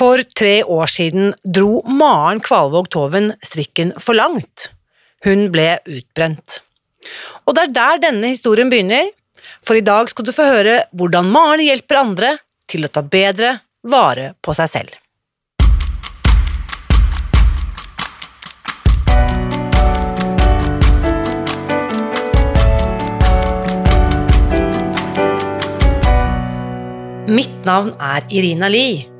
For tre år siden dro Maren Kvalvåg Toven strikken for langt. Hun ble utbrent. Og det er der denne historien begynner, for i dag skal du få høre hvordan Maren hjelper andre til å ta bedre vare på seg selv. Mitt navn er Irina Lie.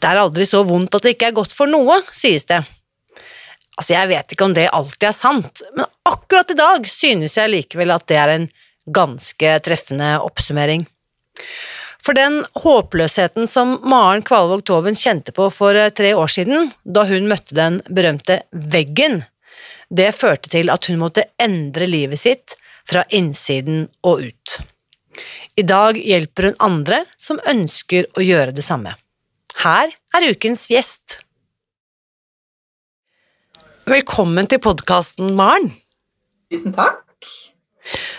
Det er aldri så vondt at det ikke er godt for noe, sies det. Altså, jeg vet ikke om det alltid er sant, men akkurat i dag synes jeg likevel at det er en ganske treffende oppsummering. For den håpløsheten som Maren Kvalvåg Toven kjente på for eh, tre år siden, da hun møtte den berømte veggen, det førte til at hun måtte endre livet sitt fra innsiden og ut. I dag hjelper hun andre som ønsker å gjøre det samme. Her er ukens gjest. Velkommen til podkasten, Maren. Tusen takk.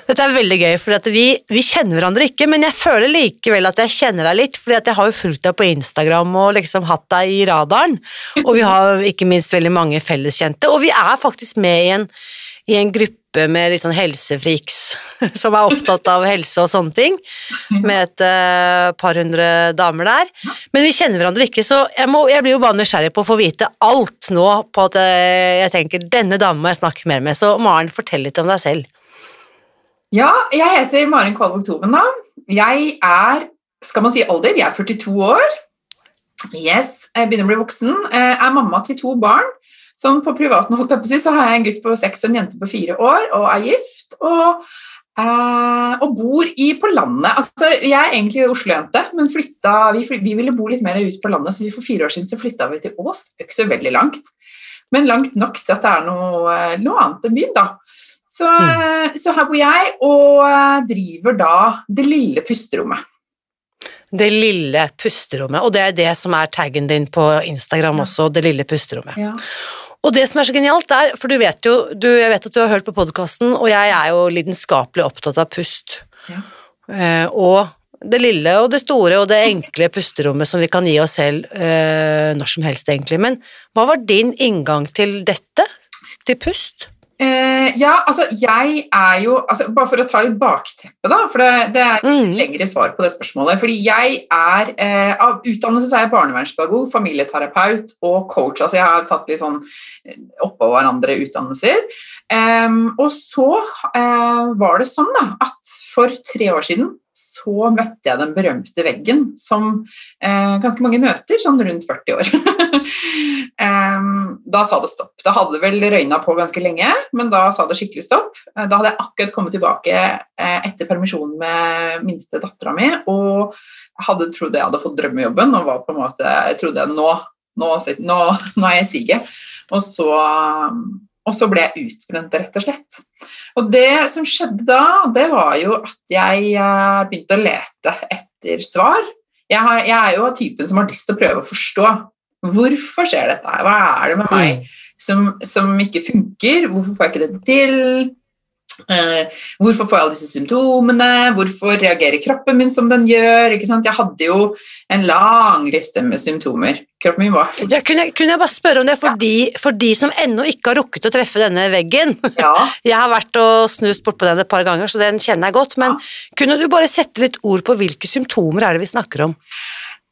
Dette er veldig gøy, for vi, vi, kjenner hverandre ikke, men jeg føler likevel at jeg kjenner deg litt, for jeg har jo fulgt deg på Instagram og liksom hatt deg i radaren. Og vi har ikke minst veldig mange felleskjente, og vi er faktisk med i en, i en gruppe med litt sånn helsefriks som er opptatt av helse og sånne ting, med et uh, par hundre damer der. Men vi kjenner hverandre ikke, så jeg, må, jeg, blir jo bare nysgjerrig på å få vite alt nå på at uh, jeg tenker denne damen må jeg snakke mer med. Så Maren, fortell litt om deg selv. Ja, jeg heter Maren Kvalvåg Toven, da. Jeg er, skal man si alder, jeg er 42 år. Yes, jeg begynner å bli voksen. Jeg er mamma til to barn. Sånn på privaten holdt jeg på å si, så har jeg en gutt på seks og en jente på fire år, og er gift. Og, eh, og bor i, på landet. Altså, jeg er egentlig Oslo-jente, men flytta, vi, vi, ville bo litt mer ut på landet, så vi for fire år siden så flytta vi til Ås. Ikke så veldig langt, men langt nok til at det er noe, noe annet enn byen, da. Så, mm. så, her bor jeg og driver da Det lille pusterommet. Det lille pusterommet, og det er det som er taggen din på Instagram også, Det lille pusterommet. Ja. Og det som er så genialt, er For du vet jo du, Jeg vet at du har hørt på podkasten, og jeg er jo lidenskapelig opptatt av pust. Ja. Eh, og det lille og det store og det enkle pusterommet som vi kan gi oss selv eh, når som helst, egentlig. Men hva var din inngang til dette? Til pust? Eh, ja, altså jeg er jo altså, Bare for å ta litt bakteppe, da, for det, det er et mm. lengre svar på det spørsmålet. Fordi jeg er eh, Av utdannelse så er jeg barnevernspedagog, familieterapeut og coach. Altså jeg har tatt litt sånn eh, oppå hverandre utdannelser. Um, og så uh, var det sånn da, at for tre år siden så møtte jeg den berømte veggen som eh, ganske mange møter, sånn rundt 40 år. da sa det stopp. Da hadde det vel røyna på ganske lenge, men da sa det skikkelig stopp. Eh, da hadde jeg akkurat kommet tilbake eh, etter permisjonen med minste dattera mi og hadde trodd jeg hadde fått drømmejobben og var på en måte, jeg trodde nå, nå, nå, nå er jeg siget. Og så og så ble jeg utbrent, rett og slett. Og det som skjedde da, det var jo at jeg eh, begynte å lete etter svar. Jeg, har, jeg er jo av typen som har lyst til å prøve å forstå hvorfor skjer dette her. Hva er det med meg mm. som, som ikke funker? Hvorfor får jeg ikke dette til? Eh, hvorfor får jeg alle disse symptomene? Hvorfor reagerer kroppen min som den gjør? Jeg hadde jo en lang liste med symptomer. Kroppen min var ja, kunne, jeg, kunne, jeg bare spørre om det for, ja. de, for de som ennå ikke har rukket å treffe denne veggen? Ja. Jeg har vært og snust bortpå den et par ganger, så den kjenner jeg godt. Men kunne du bare sette litt ord på hvilke symptomer er det vi snakker om?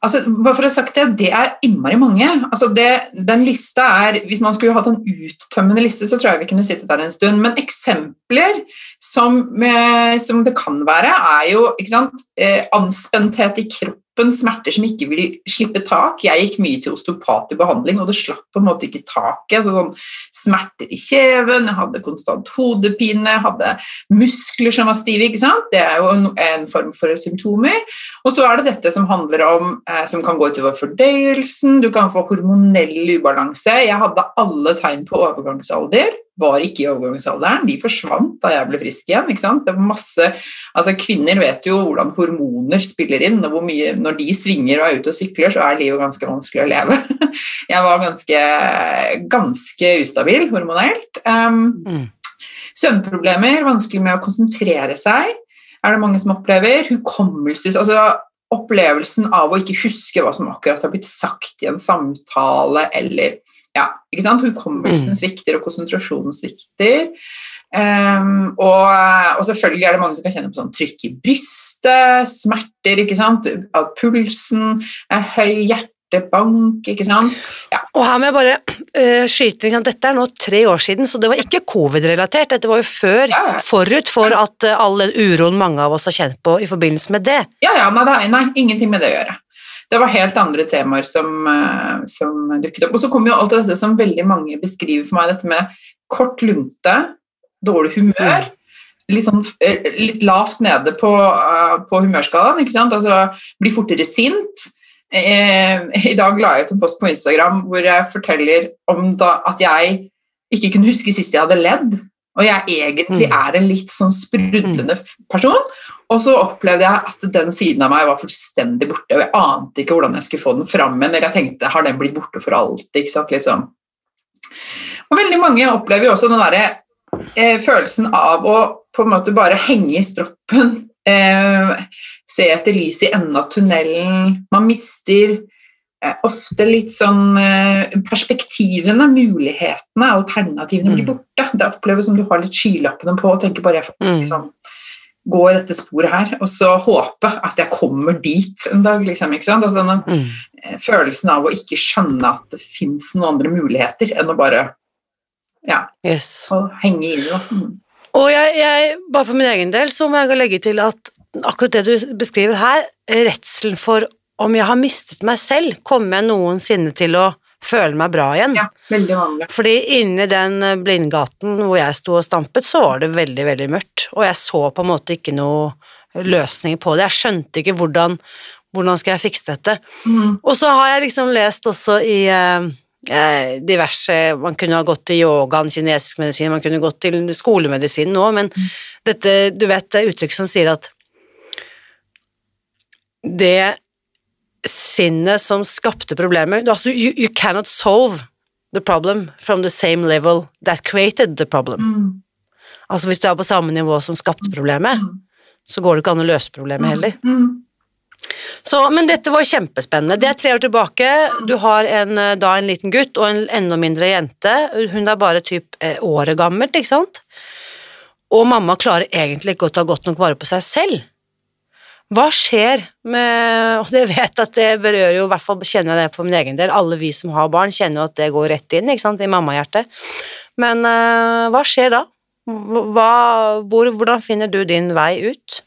Altså, bare for å ha sagt Det det er innmari mange. Altså det, den lista er, Hvis man skulle hatt en uttømmende liste, så tror jeg vi kunne sittet der en stund. Men eksempler som, eh, som det kan være, er jo sant, eh, anspenthet i kroppen smerter som ikke vil slippe tak. Jeg gikk mye til osteopat behandling, og det slapp på en måte ikke taket. Altså sånn smerter i kjeven, jeg hadde konstant hodepine, hadde muskler som var stive. ikke sant? Det er jo en, en form for symptomer. Og så er det dette som handler om eh, som kan gå utover fordøyelsen, du kan få hormonell ubalanse. Jeg hadde alle tegn på overgangsalder var ikke i overgangsalderen. De forsvant da jeg ble frisk igjen. ikke sant? Det var masse, altså Kvinner vet jo hvordan hormoner spiller inn. og hvor mye, Når de svinger og er ute og sykler, så er livet ganske vanskelig å leve. Jeg var ganske, ganske ustabil hormonelt. Um, mm. Søvnproblemer, vanskelig med å konsentrere seg, er det mange som opplever. Hukommelses... altså Opplevelsen av å ikke huske hva som akkurat har blitt sagt i en samtale, eller ja, ikke sant? Hukommelsen mm. svikter, og konsentrasjonen svikter. Um, og, og, selvfølgelig er det mange som kan kjenne på sånn trykk i brystet, smerter, ikke sant? at pulsen er høy, hjertebank, ikke sant. Ja. Og her må jeg bare uh, skyte inn Dette er nå tre år siden, så det var ikke covid-relatert. Dette var jo før, ja, ja. forut for at uh, all den uroen mange av oss har kjent på i forbindelse med det. Ja, ja, nei, nei, ingenting med det å gjøre det var helt andre temaer som, uh, som dukket opp. Og så kommer jo alt dette som veldig mange beskriver for meg, dette med kort lunte, dårlig humør. Litt, sånn, litt lavt nede på, på humørskalaen. ikke sant? Altså bli fortere sint. I dag la jeg ut en post på Instagram hvor jeg forteller om da, at jeg ikke kunne huske sist jeg hadde ledd. Og jeg egentlig mm. er en litt sånn sprudlende person. Og så opplevde jeg at den siden av meg var fullstendig borte, og jeg ante ikke hvordan jeg skulle få den fram igjen. Eller jeg tenkte har den blitt borte for alltid? ikke sant, sånn. Og veldig mange opplever jo også den derre eh, følelsen av å på en måte bare henge i stroppen, eh, se etter lyset i enden av tunnelen. Man mister eh, ofte litt sånn eh, perspektivene, mulighetene, alternativene blir mm. borte. Det oppleves som du har litt skylappene på og tenker bare jeg får mm. liksom, gå i dette sporet her, og så håpe at jeg kommer dit en dag. Liksom, ikke sant? Altså, denne mm. Eh, følelsen av å ikke skjønne at det fins noen andre muligheter enn å bare ja, yes. henge i det. Mm. Og jeg, jeg, bare for min egen del så må jeg legge til at akkurat det du beskriver her, redselen for om jeg har mistet meg selv, kommer jeg noensinne til å føle meg bra igjen. Ja, veldig vanlig. Fordi inni den eh, blindgaten hvor jeg sto og stampet, så var det veldig, veldig mørkt, og jeg så på en måte ikke noe løsning på det. Jeg skjønte ikke hvordan, hvordan skal jeg fikse dette. Mm. Og så har jeg liksom lest også i eh, eh diverse Man kunne ha gått til yogaen, kinesisk medisin, man kunne gått til skolemedisin nå, men mm. dette, du vet, det uttrykket som sier at det sinnet som skapte problemet altså, you, you, cannot solve the problem from the same level that created the problem. Mm. Altså hvis du er på samme nivå som skapte problemet, mm. så går det ikke an å løse problemet mm. heller. Mm. Så, men dette var kjempespennende. Det er tre år tilbake. Du har en, eh, da en liten gutt og en enda mindre jente. Hun er bare typ eh, året gammelt, ikke sant? Og mamma klarer egentlig ikke å ta godt nok vare på seg selv. Hva skjer med Og jeg vet at det berører jo, i hvert fall kjenner jeg det på min egen del, alle vi som har barn, kjenner jo at det går rett inn ikke sant, i mammahjertet. Men uh, hva skjer da? Hva, hvor, hvordan finner du din vei ut?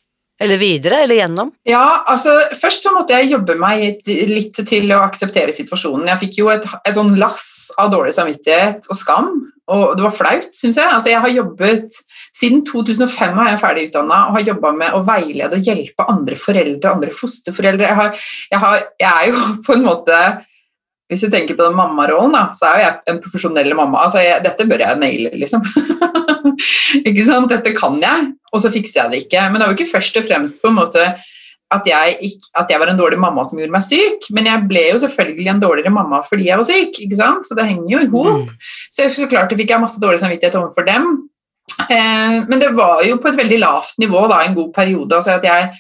Eller videre, eller gjennom? Ja, altså Først så måtte jeg jobbe meg litt til å akseptere situasjonen. Jeg fikk jo et, et sånn lass av dårlig samvittighet og skam og det var flaut, syns jeg. Altså, jeg har jobbet, Siden 2005 har jeg ferdig utdanna og har jobba med å veilede og hjelpe andre foreldre, andre fosterforeldre. Jeg, har, jeg, har, jeg, er jo på en måte Hvis du tenker på den mammarollen, da, så er jo jeg en profesjonell mamma. Altså, jeg, dette bør jeg naile, liksom. ikke sant? Dette kan jeg, og så fikser jeg det ikke. Men det var jo ikke først og fremst på en måte at jeg, ikke, at jeg, var en dårlig mamma som gjorde meg syk, men jeg ble jo selvfølgelig en dårligere mamma fordi jeg var syk. ikke sant? Så det henger jo i hop. Mm. Så, så klart fikk jeg masse dårlig samvittighet overfor dem. Eh, men det var jo på et veldig lavt nivå da, en god periode. altså at Jeg,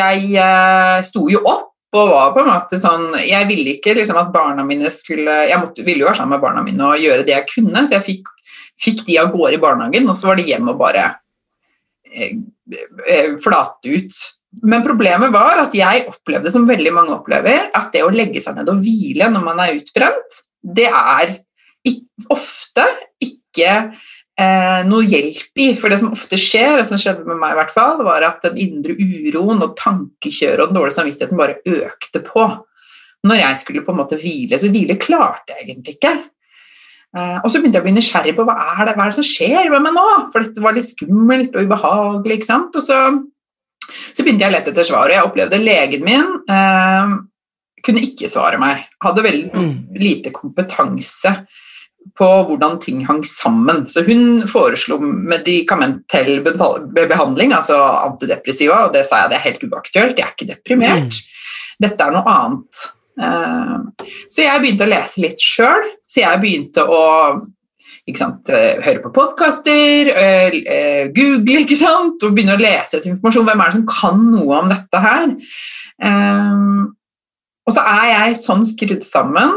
jeg eh, sto jo opp og var på en måte sånn Jeg ville ikke liksom at barna mine skulle Jeg måtte, ville jo være sammen med barna mine og gjøre det jeg kunne, så jeg fikk, fikk de av gårde i barnehagen, og så var det hjem og bare eh, eh flate ut men problemet var at jeg opplevde, som veldig mange opplever, at det å legge seg ned og hvile når man er utbrent, det er ofte ikke eh, noe hjelp i. For det som ofte skjer, det som skjedde med meg i hvert fall, var at den indre uroen og tankekjøret og den dårlige samvittigheten bare økte på. Når jeg skulle på en måte hvile, så hvile klarte jeg egentlig ikke. Eh, og så begynte jeg å bli nysgjerrig på hva er, det, hva er det som skjer med meg nå? For dette var litt skummelt og ubehagelig. ikke sant? Og så, så begynte jeg å lete etter svar, og jeg opplevde legen min eh, kunne ikke svare meg. Hadde veldig mm. lite kompetanse på hvordan ting hang sammen. Så hun foreslo medikamentell behandling, altså antidepressiva, og det sa jeg det er helt uaktuelt, jeg er ikke deprimert. Mm. Dette er noe annet. Eh, så jeg begynte å lese litt sjøl, så jeg begynte å sant, eh, høre på podkaster, eh, google ikke sant, og begynne å lete etter informasjon. Hvem er det som kan noe om dette her? Og så er jeg sånn skrudd sammen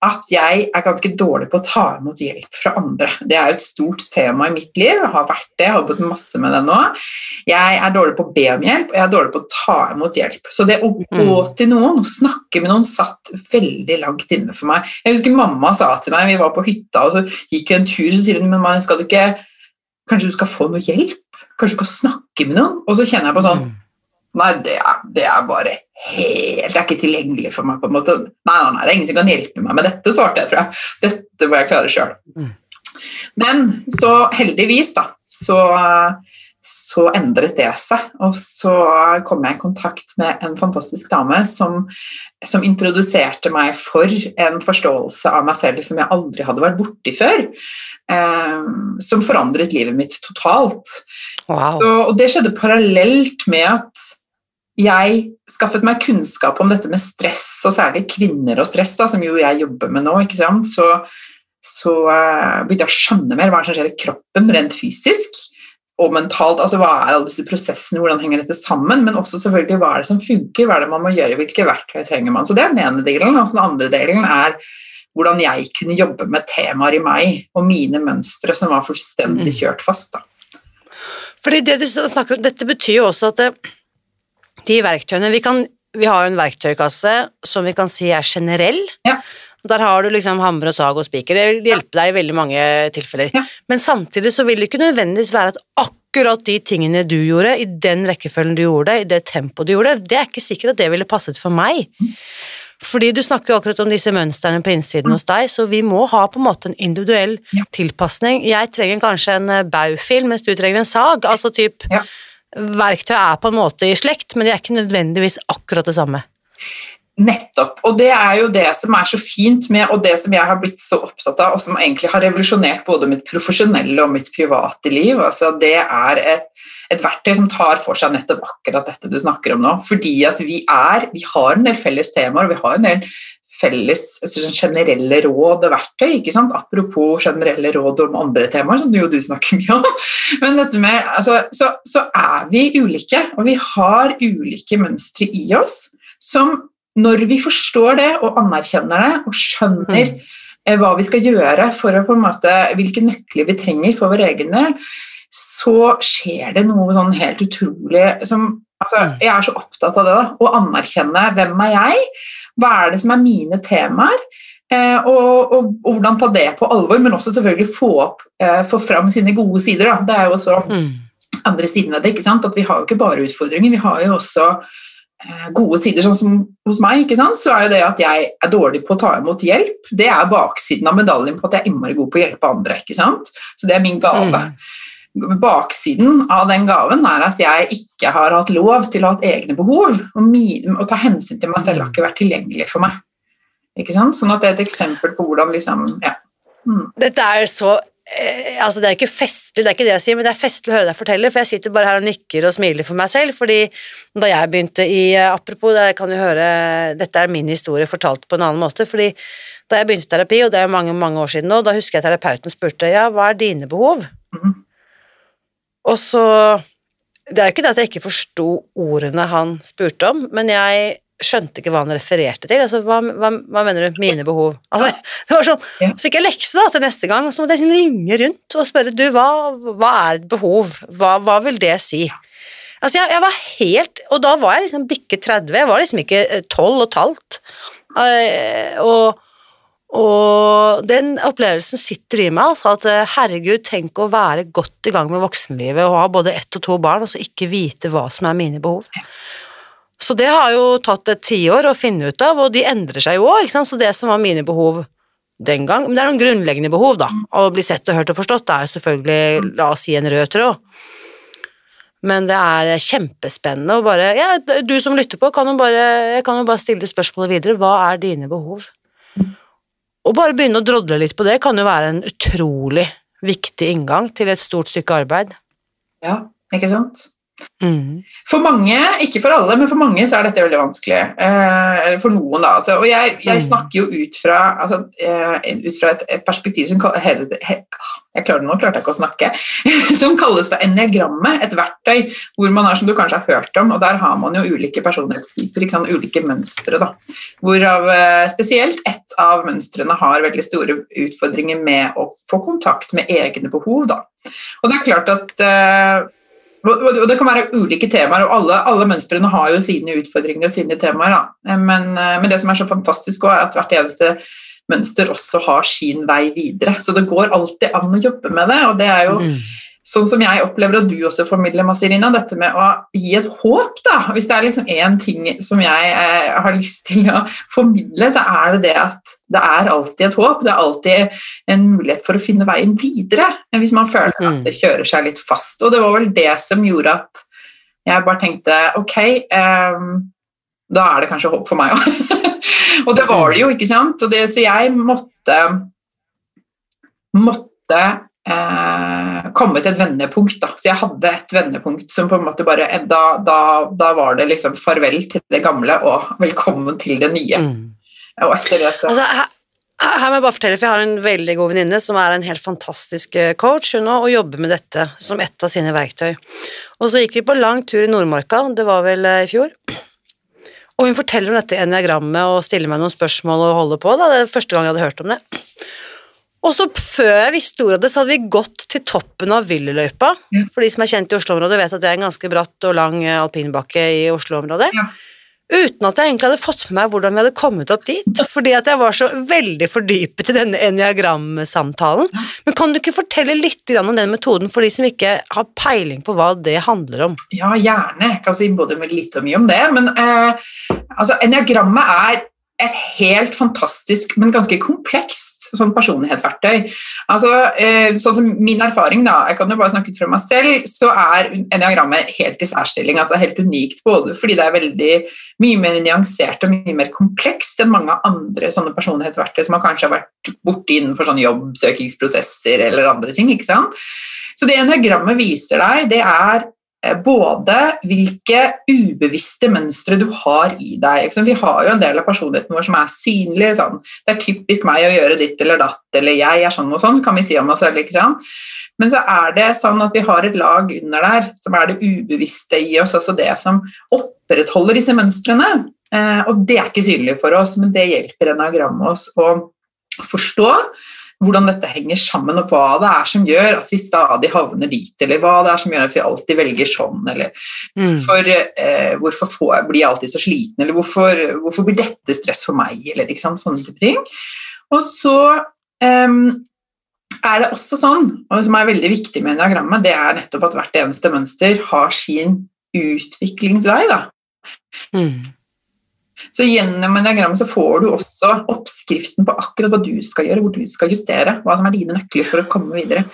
at jeg er ganske dårlig på å ta imot hjelp fra andre. Det er jo et stort tema i mitt liv. Jeg har vært det, jeg har jobbet masse med det nå. Jeg er dårlig på å be om hjelp, og jeg er dårlig på å ta imot hjelp. Så det å gå mm. til noen og snakke med noen satt veldig langt inne for meg. Jeg husker mamma sa til meg, vi var på hytta og så gikk vi en tur, så sier hun men man, skal du ikke Kanskje du skal få noe hjelp? Kanskje du skal snakke med noen? Og så kjenner jeg på sånn mm. Nei, det er, det er bare helt Det er ikke tilgjengelig for meg. på en måte. Nei, nei, det er ingen som kan hjelpe meg med dette, svarte jeg, tror jeg. Dette må jeg klare sjøl. Mm. Men så heldigvis, da, så, så, endret det seg. Og så kom jeg i kontakt med en fantastisk dame som, som introduserte meg for en forståelse av meg selv som jeg aldri hadde vært borti før. Eh, som forandret livet mitt totalt. Wow. Så, og det skjedde parallelt med at jeg skaffet meg kunnskap om dette med stress, og særlig kvinner og stress, da, som jo jeg jobber med nå, så, så uh, begynte jeg å skjønne mer hva som skjer i kroppen rent fysisk og mentalt. altså Hva er alle disse prosessene, hvordan henger dette sammen? Men også selvfølgelig hva er det som funker, hva er det man må gjøre, hvilke verktøy trenger man. Så det er den ene delen. Og den andre delen er hvordan jeg kunne jobbe med temaer i meg og mine mønstre som var fullstendig mm. kjørt fast. da. Fordi det du snakker om, Dette betyr jo også at det de verktøyene vi, kan, vi har jo en verktøykasse som vi kan si er generell. Ja. Der har du liksom hammer og sag og spiker. Det hjelper deg i veldig mange tilfeller. Ja. Men samtidig så vil det ikke nødvendigvis være at akkurat de tingene du gjorde, i den rekkefølgen du gjorde det, i det tempoet du gjorde det, er ikke sikkert at det ville passet for meg. Fordi du snakker jo akkurat om disse mønstrene på innsiden hos deg, så vi må ha på en måte en individuell ja. tilpasning. Jeg trenger kanskje en eh, baufil, mens du trenger en sag. Altså typ ja verktøy er på en måte i slekt, men de er ikke nødvendigvis akkurat det samme. Nettopp. Og det er jo det som er så fint med, og det som jeg har blitt så opptatt av, og som egentlig har revolusjonert både mitt profesjonelle og mitt private liv. altså Det er et, et verktøy som tar for seg nettopp akkurat dette du snakker om nå. Fordi at vi er Vi har en del felles temaer, og vi har en del felles altså sånn generelle råd og verktøy. ikke sant? Apropos generelle råd om andre temaer, som jo du snakker mye om. Men dette med, altså, så, så, er vi ulike, og vi har ulike mønstre i oss som når vi forstår det og anerkjenner det og skjønner mm. Eh, hva vi skal gjøre for å på en måte, hvilke nøkler vi trenger for vår egen del, så skjer det noe sånn helt utrolig som altså, mm. Jeg er så opptatt av det. da, Å anerkjenne hvem er jeg hva er det som er mine temaer? Eh, og, og, og, hvordan ta det på alvor, men også selvfølgelig få, opp, eh, få fram sine gode sider. Da. Det er jo også mm. andre siden ved det. ikke sant? At vi har jo ikke bare utfordringer, vi har jo også eh, gode sider. Sånn som hos meg, ikke sant? så er jo det at jeg er dårlig på å ta imot hjelp, det er baksiden av medaljen på at jeg er innmari god på å hjelpe andre. ikke sant? Så det er min gave. Mm. Baksiden av den gaven er at jeg ikke har hatt lov til å ha egne behov. Og å ta hensyn til meg selv har ikke vært tilgjengelig for meg. Ikke sant? Sånn at det er et eksempel på hvordan liksom ja. Mm. Dette er så eh, altså Det er ikke festlig, det er ikke det jeg sier, men det er festlig å høre deg fortelle, for jeg sitter bare her og nikker og smiler for meg selv. fordi da jeg begynte i eh, Apropos, det kan du høre, dette er min historie fortalt på en annen måte. fordi da jeg begynte terapi, og det er mange mange år siden nå, da husker jeg terapeuten spurte ja, hva er dine behov? Mm. Og så Det er jo ikke det at jeg ikke forsto ordene han spurte om, men jeg skjønte ikke hva han refererte til. Altså, hva, hva, hva mener du? Mine behov? Altså, det var sånn, Så fikk jeg lekse da, til neste gang, og så måtte jeg liksom ringe rundt og spørre du, hva, hva er et behov? Hva, hva vil det si? Altså, jeg, jeg var helt Og da var jeg liksom bikket 30, jeg var liksom ikke eh, 12 og et halvt. Eh, og, og den opplevelsen sitter i meg, altså at eh, herregud, tenk å være godt i gang med voksenlivet og ha både ett og to barn, og så ikke vite hva som er mine behov. Så det har jo tatt et tiår å finne ut av, og de endrer seg jo òg, så det som var mine behov den gang Men det er noen grunnleggende behov, da. Å bli sett og hørt og forstått det er jo selvfølgelig, la oss si, en rød tråd. Men det er kjempespennende å bare Ja, du som lytter på, kan jo bare, jeg kan jo bare stille spørsmålet videre. Hva er dine behov? Og bare begynne å drodle litt på det kan jo være en utrolig viktig inngang til et stort stykke arbeid. Ja, ikke sant? Mm. For mange, ikke for alle, men for mange så er dette veldig vanskelig. Eh, for noen, da. Altså, og jeg, jeg, Mm. snakker jo ut fra, altså, eh, ut fra et, et perspektiv som he, he, Jeg klarer nå klarte jeg ikke å snakke. Som kalles for enneagrammet. Et verktøy hvor man har, som du kanskje har hørt om, og der har man jo ulike personlighetstyper, sant? ulike mønstre. da. Hvorav eh, spesielt ett av mønstrene har veldig store utfordringer med å få kontakt med egne behov. da. Og det er klart at eh, og det kan være ulike temaer, og alle, alle mønstrene har jo sine utfordringer og sine temaer. Men, eh, men det som er så fantastisk, også er at hvert eneste mønster også har sin vei videre. Så det går alltid an å jobbe med det, og det er jo Mm. Sånn som jeg opplever at du også formidler, Mads Irina, dette med å gi et håp, da. Hvis det er liksom én ting som jeg eh, har lyst til å formidle, så er det det at det er alltid et håp. Det er alltid en mulighet for å finne veien videre hvis man føler Mm. at det kjører seg litt fast. Og det var vel det som gjorde at jeg bare tenkte ok, ehm, da er det kanskje håp for meg òg. og det var det jo, ikke sant? Og det, så jeg måtte måtte eh, kommet et vendepunkt. Da. Så jeg hadde et vendepunkt som på en måte bare Da, da, da var det liksom farvel til det gamle og velkommen til det nye. Mm. Og etter det så Altså, her, her må jeg bare fortelle, for jeg har en veldig god venninne som er en helt fantastisk eh, coach hun og jobber med dette som ett av sine verktøy. Og så gikk vi på lang tur i Nordmarka, det var vel eh, i fjor. Og hun forteller om dette eniagrammet og stiller meg noen spørsmål og holder på. Da. Det er første gang jeg hadde hørt om det. Og så før jeg visste ordet av det, så hadde vi gått til toppen av Villeløypa. Ja. For de som er kjent i Oslo-området, vet at det er en ganske bratt og lang eh, alpinbakke i Oslo-området. Ja. Uten at jeg egentlig hadde fått med meg hvordan vi hadde kommet opp dit. Fordi at jeg var så veldig fordypet i denne enneagramsamtalen. Men kan du ikke fortelle litt om den metoden for de som ikke har peiling på hva det handler om? Ja, gjerne. Jeg kan si både litt og mye om det. Men eh, altså, enneagrammet er et helt fantastisk, men ganske komplekst sånn personlighetsverktøy. Altså, eh, sånn som Min erfaring, da, jeg kan jo bare snakke ut fra meg selv, så er enneagrammet helt i særstilling. Altså, det er helt unikt både fordi det er veldig mye mer nyansert og mye mer komplekst enn mange andre sånne personlighetsverktøy som man kanskje har vært borti innenfor sånn jobbsøkingsprosesser eller andre ting. ikke sant? Så det enneagrammet viser deg, det er både hvilke ubevisste mønstre du har i deg. Vi har jo en del av personligheten vår som er synlig. Sånn. Det er typisk meg å gjøre ditt eller datt, eller jeg er sånn og sånn, kan vi si om oss selv. ikke sant? Men så er det sånn at vi har et lag under der som er det ubevisste i oss, altså det som opprettholder disse mønstrene. Eh, og det er ikke synlig for oss, men det hjelper enagrammet oss å forstå hvordan dette henger sammen, og hva det er som gjør at vi stadig havner dit, eller hva det er som gjør at vi alltid velger sånn, eller Mm. for, eh, hvorfor får blir jeg alltid så sliten, eller hvorfor, hvorfor blir dette stress for meg, eller sånne type ting. Og så em, er det også sånn, og det som er veldig viktig med enneagrammet, det er nettopp at hvert eneste mønster har sin utviklingsvei, da. Mm. Så gjennom enneagrammet så får du også oppskriften på akkurat hva du skal gjøre, hvor du skal justere, hva som er dine nøkler for å komme videre.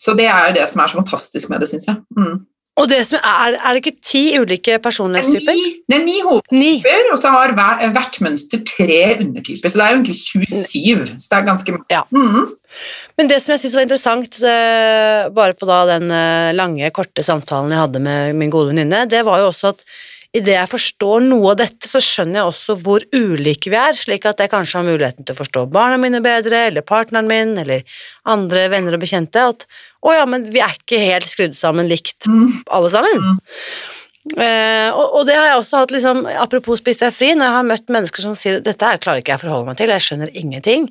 Så det er det som er så fantastisk med det, syns jeg. Mm. Og det som er, er det ikke ti ulike er personlighetstyper? ni, det er ni hovedtyper, Ni. og så har hver, hvert mønster tre undertyper. Så det er jo egentlig 27. Så det er ganske Ja. Mm. Men det som jeg syns var interessant, eh, bare på den eh, lange, korte samtalen jeg hadde med min gode venninne, det var jo også at idet jeg forstår noe av dette, så skjønner jeg også hvor ulike vi er, slik at jeg kanskje har muligheten til å forstå barna mine bedre, eller partneren min, eller andre venner og bekjente, at å ja, men vi er ikke helt skrudd sammen likt, Mm. alle sammen. Eh, og, og det har jeg også hatt, liksom, apropos spist deg fri, når jeg har møtt mennesker som sier dette her klarer ikke jeg å forholde meg til, jeg skjønner ingenting.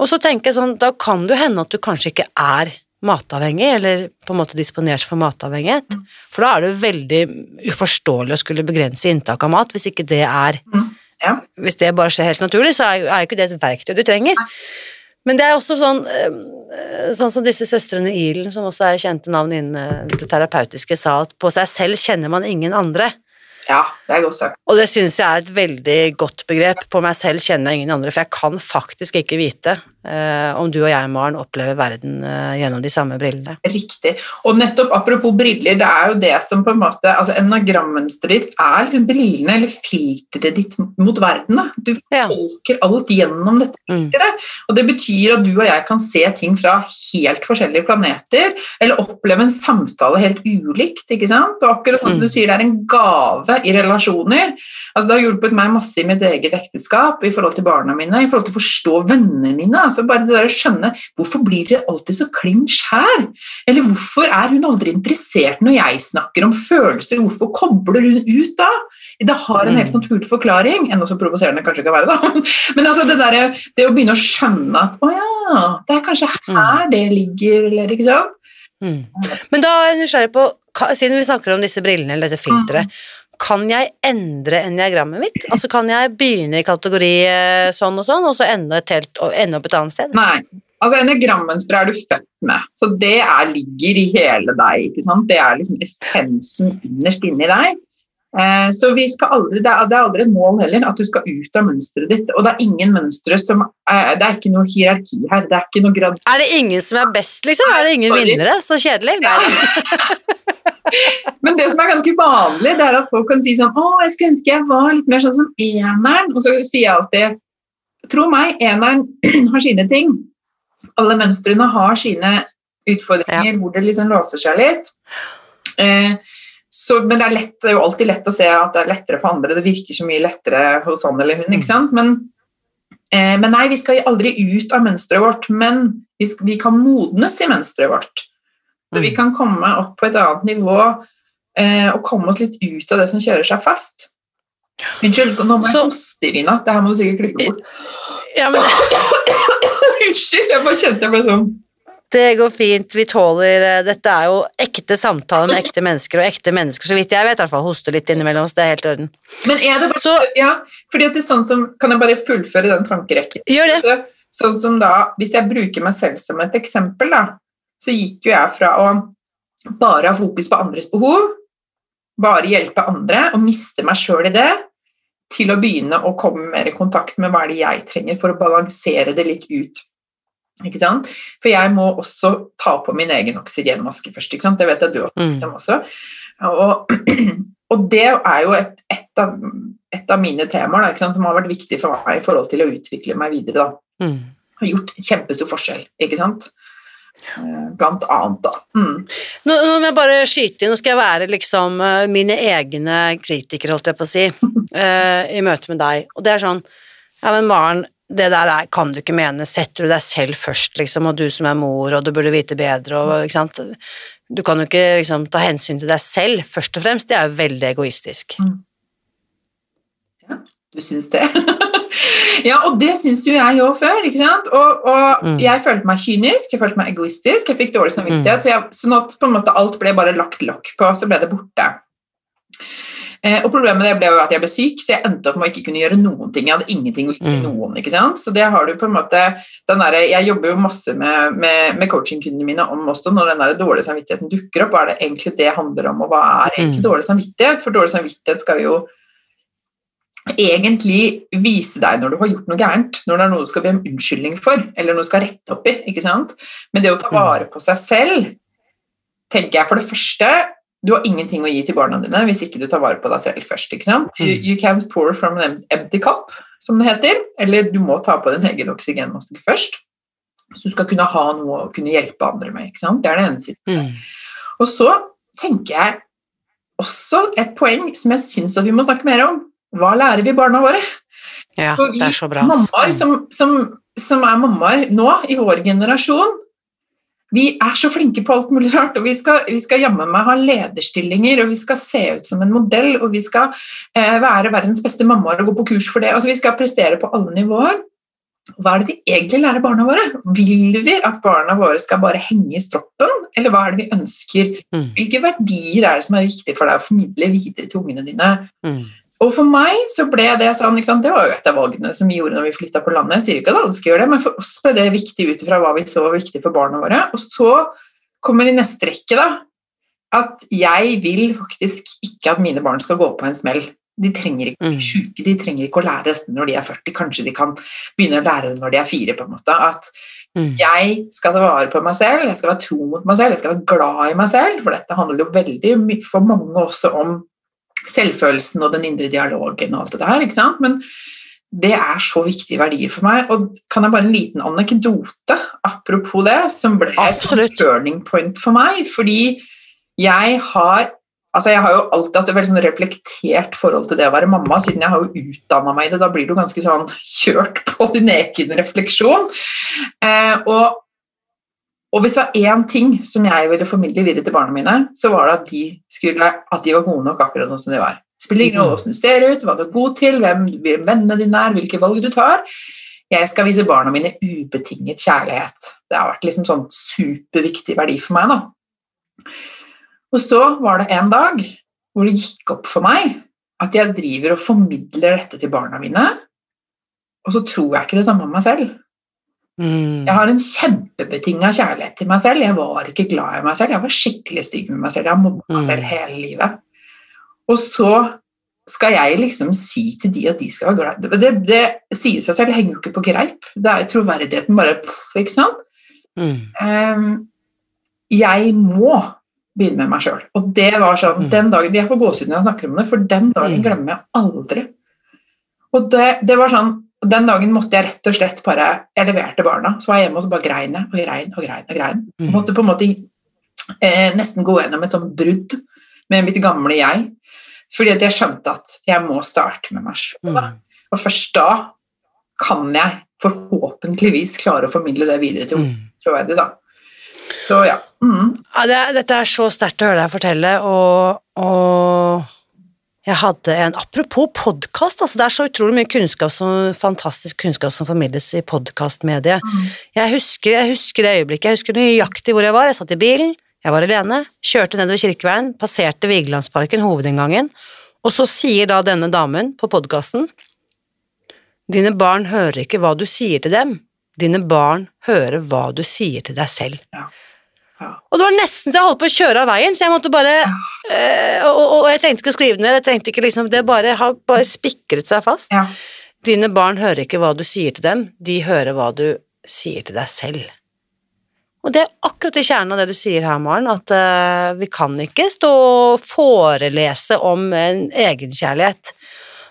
Og så tenker jeg sånn, da kan det hende at du kanskje ikke er matavhengig, eller på en måte disponert for matavhengighet. For da er det veldig uforståelig å skulle begrense inntak av mat, hvis ikke det er Mm, ja. Hvis det bare skjer helt naturlig, så er jo ikke det et verktøy du trenger. Men det er også sånn eh, Sånn som disse søstrene Ilen, som også er kjente navn innen det terapeutiske, sa at på seg selv kjenner man ingen andre. ja, det er godt sagt. Og det syns jeg er et veldig godt begrep. På meg selv kjenner jeg ingen andre, for jeg kan faktisk ikke vite eh, om du og jeg, Maren, opplever verden eh, gjennom de samme brillene. Riktig. Og nettopp apropos briller, det er jo det som på en måte altså Enagrammønsteret ditt er liksom brillene eller filteret ditt mot verden. Da. Du Ja. alt gjennom dette Mm. Og det betyr at du og jeg kan se ting fra helt forskjellige planeter, eller oppleve en samtale helt ulikt. ikke sant? Og akkurat sånn som Mm. du sier, det er en gave i relasjoner. Altså, det har hjulpet meg masse i mitt eget ekteskap, i forhold til barna mine, i forhold til å forstå vennene mine. Altså Bare det der å skjønne hvorfor blir det alltid så klinsj her? Eller hvorfor er hun aldri interessert når jeg snakker om følelser? Hvorfor kobler hun ut da? Det har en helt Mm. naturlig forklaring, enda så provoserende kanskje kan være, da. Men altså det, der, det å begynne å skjønne at å ja, det er kanskje her det ligger, eller ikke sant? Mm. Men da er jeg nysgjerrig på, siden vi snakker om disse brillene eller dette filteret, kan jeg endre enneagrammet mitt? Altså Kan jeg begynne i kategori eh, sånn og sånn, og så ende, helt, og ende opp et annet sted? Nei. Altså Enagrammønsteret er du født med, så det er, ligger i hele deg. ikke sant? Det er liksom essensen innerst inni deg. Eh, så vi skal aldri, det er, det er aldri et mål heller at du skal ut av mønsteret ditt. Og det er ingen mønstre som eh, Det er ikke noe hierarki her. Det er ikke noe grad... Er det ingen som er best, liksom? Er det ingen Sorry. vinnere? Så kjedelig. Ja. Men det som er ganske vanlig, det er at folk kan si sånn Å, jeg skulle ønske jeg var litt mer sånn som eneren. Og så sier jeg alltid Tro meg, eneren har sine ting. Alle mønstrene har sine utfordringer hvor det liksom låser seg litt. Eh, så, men det er, lett, det er jo alltid lett å se at det er lettere for andre. Det virker så mye lettere hos han eller hun. ikke sant? Men, eh, men nei, vi skal aldri ut av mønsteret vårt, men vi, skal, vi kan modnes i mønsteret vårt. Så vi Mm. kan komme opp på et annet nivå eh, og komme oss litt ut av det som kjører seg fast. Unnskyld, nå må jeg hoste, Irina. Det her må du sikkert klippe bort. Ja, men Unnskyld, jeg bare kjente jeg ble sånn det går fint, vi tåler eh, Dette er jo ekte samtaler med ekte mennesker, og ekte mennesker, så vidt jeg vet, i hvert fall hoster litt innimellom, oss, det er helt i orden. Men er det bare Så Ja, fordi at det er sånn som Kan jeg bare fullføre den tankerekken? gjør det. Sånn som da, Hvis jeg bruker meg selv som et eksempel, da, så gikk jo jeg fra å bare ha fokus på andres behov, bare hjelpe andre og miste meg sjøl i det, til å begynne å komme mer i kontakt med hva er det jeg trenger for å balansere det litt ut. Ikke sant? For jeg må også ta på min egen oksygenmaske først. ikke sant? Det vet jeg du også Mm. også. Og, og det er jo et, et, av, et av mine temaer da, som har vært viktig for meg i forhold til å utvikle meg videre. da. Mm. Har gjort kjempestor forskjell, ikke sant? Eh, Blant annet, da. Mm. Nå, nå må jeg bare skyte inn, nå skal jeg være liksom eh, mine egne kritikere, holdt jeg på å si, uh, i møte med deg. Og det er sånn Ja, men Maren, det der er, kan du ikke mene. Setter du deg selv først, liksom, og du som er mor, og du burde vite bedre, og ikke sant Du kan jo ikke liksom ta hensyn til deg selv, først og fremst. Det er jo veldig egoistisk. ja, Du syns det? ja, og det syns jo jeg òg før. ikke sant? Og, og Mm. jeg følte meg kynisk, jeg følte meg egoistisk, jeg fikk dårlig samvittighet. Så jeg, sånn at på en måte alt ble bare lagt lokk på, så ble det borte. Eh, og problemet med det ble jo at jeg ble syk, så jeg endte opp med å ikke kunne gjøre noen ting. Jeg hadde ingenting å gjøre Mm. noen. ikke sant? Så det har du på en måte den der, Jeg jobber jo masse med, med, med coachingkundene mine om også når den der dårlige samvittigheten dukker opp. Hva er det egentlig det handler om, og hva er egentlig Mm. dårlig samvittighet? For dårlig samvittighet skal jo egentlig vise deg når du har gjort noe gærent, når det er noe du skal be om unnskyldning for, eller noe du skal rette opp i. ikke sant? Men det å ta vare på seg selv, tenker jeg for det første du har ingenting å gi til barna dine hvis ikke du tar vare på deg selv først. ikke sant? You, Mm. you can't pour from an empty cup, som det heter. Eller du må ta på din egen oksygenmaske først. Så du skal kunne ha noe å kunne hjelpe andre med. ikke sant? Det er det ene siden. Mm. Og så tenker jeg også et poeng som jeg syns vi må snakke mer om. Hva lærer vi barna våre? Ja, For vi det er så bra. Mammaer som, som, som er mammaer nå, i vår generasjon, vi er så flinke på alt mulig rart, og vi skal, vi skal jammen meg ha lederstillinger, og vi skal se ut som en modell, og vi skal eh, være verdens beste mammaer og gå på kurs for det. Altså, vi skal prestere på alle nivåer. hva er det vi egentlig lærer barna våre? Vil vi at barna våre skal bare henge i stroppen, eller hva er det vi ønsker? Mm. Hvilke verdier er det som er viktig for deg å formidle videre til ungene dine? Mm. Og for meg så ble det sånn, det var jo et av valgene som vi gjorde når vi flytta på landet. Jeg sier ikke at alle skal gjøre det, men for oss ble det viktig ut ifra hva vi så var viktig for barna våre. Og så kommer i neste rekke da, at jeg vil faktisk ikke at mine barn skal gå på en smell. De trenger ikke å bli sjuke, de trenger ikke å lære dette når de er 40. Kanskje de kan begynne å lære det når de er fire. på en måte. At Mm. jeg skal ta vare på meg selv, jeg skal være tro mot meg selv, jeg skal være glad i meg selv, for dette handler jo veldig mye for mange også om selvfølelsen og den indre dialogen og alt det der, ikke sant? Men det er så viktige verdier for meg, og kan jeg bare en liten anekdote apropos det, som ble et burning turning point for meg, fordi jeg har Altså, jeg har jo alltid hatt et veldig sånn reflektert forhold til det å være mamma, siden jeg har jo utdanna meg i det. Da blir du ganske sånn kjørt på din egen refleksjon. Eh, og, og hvis det var én ting som jeg ville formidle videre til barna mine, så var det at de, skulle, at de var gode nok akkurat sånn som de var. Spiller ingen rolle hvordan du ser ut, hva du er god til, hvem vennene dine er, hvilke valg du tar. Jeg skal vise barna mine ubetinget kjærlighet. Det har vært liksom sånn superviktig verdi for meg. da. Og så var det en dag hvor det gikk opp for meg at jeg driver og formidler dette til barna mine, og så tror jeg ikke det samme om meg selv. Mm. Jeg har en kjempebetinga kjærlighet til meg selv. Jeg var ikke glad i meg selv. Jeg var skikkelig stygg med meg selv. Jeg har mobba meg Mm. selv hele livet. Og så skal jeg liksom si til de at de skal være glad Det, det, det sier seg selv, det henger jo ikke på greip. Det er troverdigheten bare pff, Ikke sant? Mm. Um, jeg må begynne med meg sjøl. Og det var sånn, Mm. den dagen, Jeg får gåsehud når jeg snakker om det, for den dagen Mm. glemmer jeg aldri. Og det, det var sånn, Den dagen måtte jeg rett og slett bare Jeg leverte barna, så var jeg hjemme og så bare grein jeg og grein og grein. og grein. Jeg Mm. måtte på en måte eh, nesten gå gjennom et sånt brudd med mitt gamle jeg. Fordi at jeg skjønte at jeg må starte med meg sjøl. Mm. Og først da kan jeg forhåpentligvis klare å formidle det videre til Mm. troverdig, da. Så ja. Mm. Ja, det, er- dette er så sterkt å høre deg fortelle, og, og jeg hadde en Apropos podkast, altså det er så utrolig mye kunnskap som, fantastisk kunnskap som formidles i podkastmediet. Jeg husker, jeg husker det øyeblikket, jeg husker nøyaktig hvor jeg var. Jeg satt i bilen, jeg var alene, kjørte nedover Kirkeveien, passerte Vigelandsparken, hovedinngangen, og så sier da denne damen på podkasten Dine barn hører ikke hva du sier til dem, dine barn hører hva du sier til deg selv. Ja. Og det var nesten så jeg holdt på å kjøre av veien, så jeg måtte bare eh, og, og, jeg trengte ikke å skrive det ned, jeg trengte ikke liksom Det bare har bare spikret seg fast. Ja. Dine barn hører ikke hva du sier til dem, de hører hva du sier til deg selv. Og det er akkurat i kjernen av det du sier her, Maren, at uh, vi kan ikke stå og forelese om en egenkjærlighet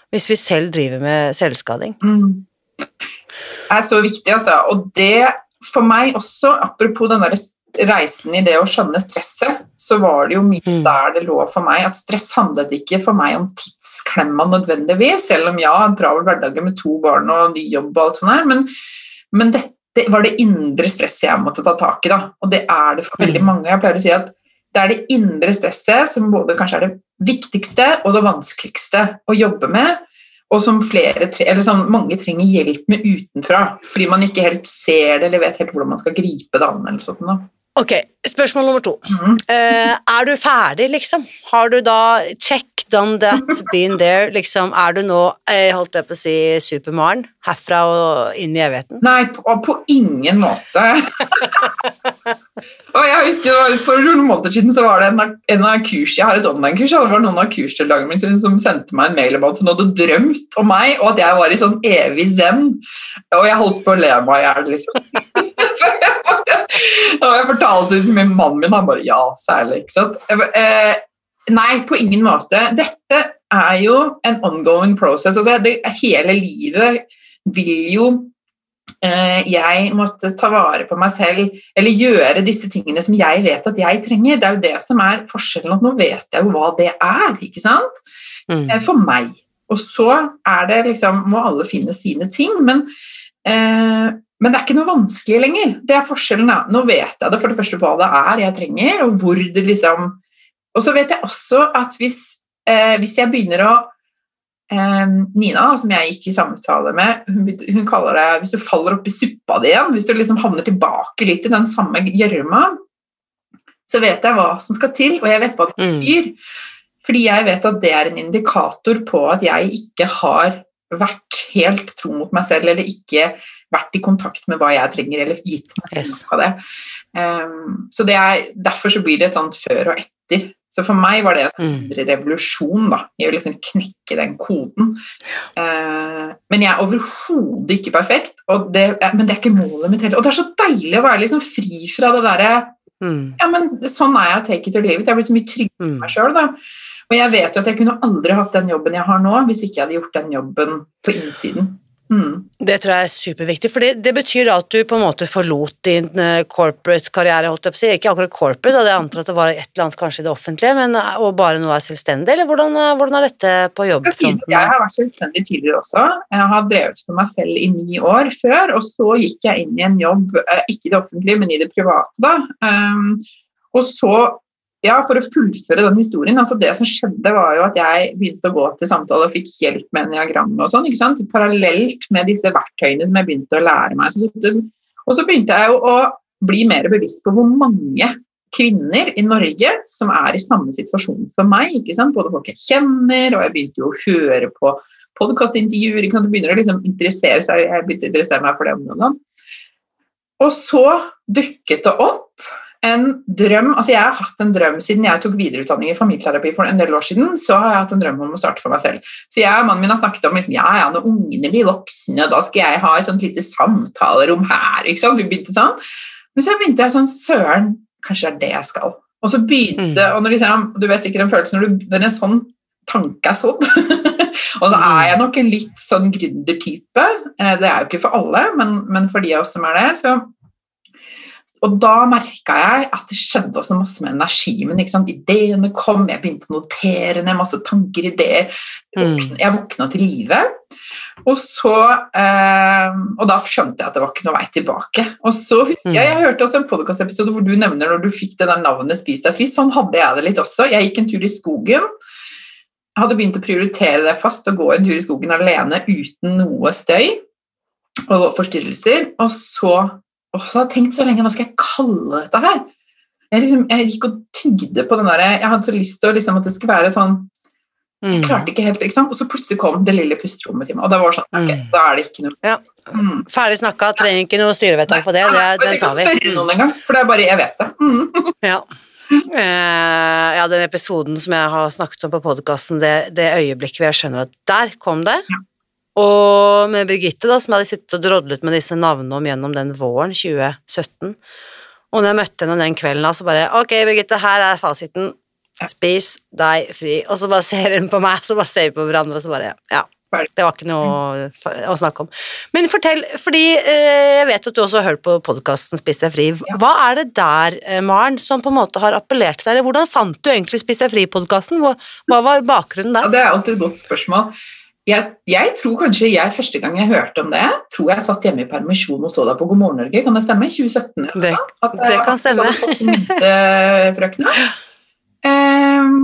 hvis vi selv driver med selvskading. Mm. Det er så viktig, altså. Og det for meg også, apropos den der reisen i det å skjønne stresset, så var det jo mye Mm. der det lå for meg at stress handlet ikke for meg om tidsklemma nødvendigvis, selv om ja, en travel hverdag med to barn og ny jobb og alt sånt her, men, men dette var det indre stresset jeg måtte ta tak i, da. Og det er det for veldig Mm. mange. Jeg pleier å si at det er det indre stresset som både kanskje er det viktigste og det vanskeligste å jobbe med, og som flere, sånn, mange trenger hjelp med utenfra, fordi man ikke helt ser det eller vet helt hvordan man skal gripe det an. eller sånt. Da. Ok, spørsmål nummer to. Mm. Uh, er du ferdig, liksom? Har du da check, done that, been there, liksom? Er du nå, jeg holdt jeg på å si, Super-Maren? Herfra og inn i evigheten? Nei, på, på ingen måte. og jeg husker var, For noen måneder siden så var det en en av kurs, Jeg har et online-kurs, det var noen av kursdeltakerne mine som sendte meg en mail om at hun hadde drømt om meg, og at jeg var i sånn evig zen. Og jeg holdt på å le meg i hjel, liksom. og jeg fortalte det til min mann min, han bare ja, særlig. ikke sant? Eh, nei, på ingen måte. Dette er jo en ongoing process. altså det, Hele livet vil jo eh, jeg måtte ta vare på meg selv, eller gjøre disse tingene som jeg vet at jeg trenger. Det er jo det som er forskjellen, at nå vet jeg jo hva det er, ikke sant? Mm. Eh, For meg. Og så er det liksom, må alle finne sine ting, men, eh, men det er ikke noe vanskelig lenger. Det er forskjellen. da. Nå vet jeg det for det første hva det er jeg trenger, og hvor det liksom Og så vet jeg også at hvis, eh, hvis jeg begynner å eh, Nina, som jeg gikk i samtale med, hun, hun kaller det hvis du faller opp i suppa di igjen, hvis du liksom havner tilbake litt i den samme gjørma, så vet jeg hva som skal til, og jeg vet hva det Mm. Fordi jeg vet at det er en indikator på at jeg ikke har vært helt tro mot meg selv, eller ikke vært i kontakt med hva jeg trenger, eller gitt meg Yes. noe av det. Um, så det er, derfor så blir det et sånt før og etter. Så for meg var det en Mm. revolusjon da, i å liksom knekke den koden. Uh, men jeg er overhodet ikke perfekt, og det, men det er ikke målet mitt heller. Og det er så deilig å være liksom fri fra det derre Mm. Ja, men sånn er jeg, take it or leave it. Jeg er blitt så mye tryggere Mm. på meg sjøl, da. Og jeg vet jo at jeg kunne aldri hatt den jobben jeg har nå, hvis ikke jeg hadde gjort den jobben på innsiden. Mm. Det tror jeg er superviktig, for det, det betyr at du på en måte forlot din eh, corporate-karriere, holdt jeg på å si. Ikke akkurat corporate, da, det antar at det var et eller annet kanskje i det offentlige, men eh, og bare nå er selvstendig, eller hvordan, eh, hvordan er dette på jobb? skal si, jeg har vært selvstendig tidligere også. Jeg har drevet for meg selv i ni år før, og så gikk jeg inn i en jobb, eh, ikke i det offentlige, men i det private. da. Um, og så, ja, For å fullføre den historien, altså det som skjedde var jo at jeg begynte å gå til samtale og fikk hjelp med enneagrammet og sånn, ikke sant? parallelt med disse verktøyene som jeg begynte å lære meg. Og så begynte jeg jo å bli mer bevisst på hvor mange kvinner i Norge som er i samme situasjon som meg. ikke sant? Både folk jeg kjenner, og jeg begynte jo å høre på podkastintervjuer. ikke sant? Det begynner å liksom interessere seg, Jeg begynte å interessere meg for det. Og så dukket det opp en drøm altså Jeg har hatt en drøm siden jeg tok videreutdanning i familieterapi for en del år siden. så har jeg hatt en drøm om å starte for meg selv. Så jeg og mannen min har snakket om liksom, ja, ja, når ungene blir voksne, da skal jeg ha et sånt lite samtalerom her. ikke sant? Vi begynte sånn. Men så begynte jeg sånn Søren, kanskje det er det jeg skal. Og så begynte, Mm. og når liksom, Du vet sikkert en følelse når, du, når en sånn tanke er sådd. og da er jeg nok en litt sånn gründertype. Eh, Det er jo ikke for alle, men, men for de av oss som er det. så og da merka jeg at det skjedde også masse med energi. Men ideene kom, jeg begynte å notere ned masse tanker, ideer. Jeg Mm. jeg våkna til live. Og så eh, Og da skjønte jeg at det var ikke noe vei tilbake. Og så husker jeg, jeg hørte også en podkastepisode hvor du nevner når du fikk det der navnet Spis deg fri. Sånn hadde jeg det litt også. Jeg gikk en tur i skogen. Jeg hadde begynt å prioritere det fast, å gå en tur i skogen alene uten noe støy og forstyrrelser. Og så, og så hadde jeg tenkt så lenge hva skal jeg kalle dette her? Jeg, liksom, jeg gikk og tygde på den der, Jeg hadde så lyst til liksom, at det skulle være sånn Jeg klarte ikke helt, ikke sant? Og så plutselig kom det lille pusterommet til meg, og det var sånn, ok, Mm. da er det ikke noe. Ja. Mm. Ferdig snakka, trenger ikke noe styrevedtak på det, det er, jeg den trenger tar vi. ikke spørre noen engang, for det er bare jeg vet det. Mm. Ja. Uh, ja, den episoden som jeg har snakket om på podkasten, det, det øyeblikket hvor jeg skjønner at der kom det. Ja. Og med Birgitte, da, som hadde sittet og drodlet med disse navnene om gjennom den våren 2017. Og når jeg møtte henne den kvelden, da, så bare Ok, Birgitte, her er fasiten. Spis deg fri. Og så bare ser hun på meg, så bare ser vi på hverandre, og så bare Ja. Det var ikke noe å snakke om. Men fortell, fordi eh, jeg vet at du også har hørt på podkasten Spis deg fri. Hva er det der, eh, Maren, som på en måte har appellert til deg? Eller hvordan fant du egentlig Spis deg fri-podkasten? Hva, var bakgrunnen Ja, der? det er alltid et godt spørsmål. Jeg, jeg tror kanskje jeg første gang jeg hørte om det, tror jeg satt hjemme i permisjon og så deg på God morgen Norge, kan det stemme? 2017 eller Det, sånt? At, det eh, kan at stemme. At den minste. Ehm,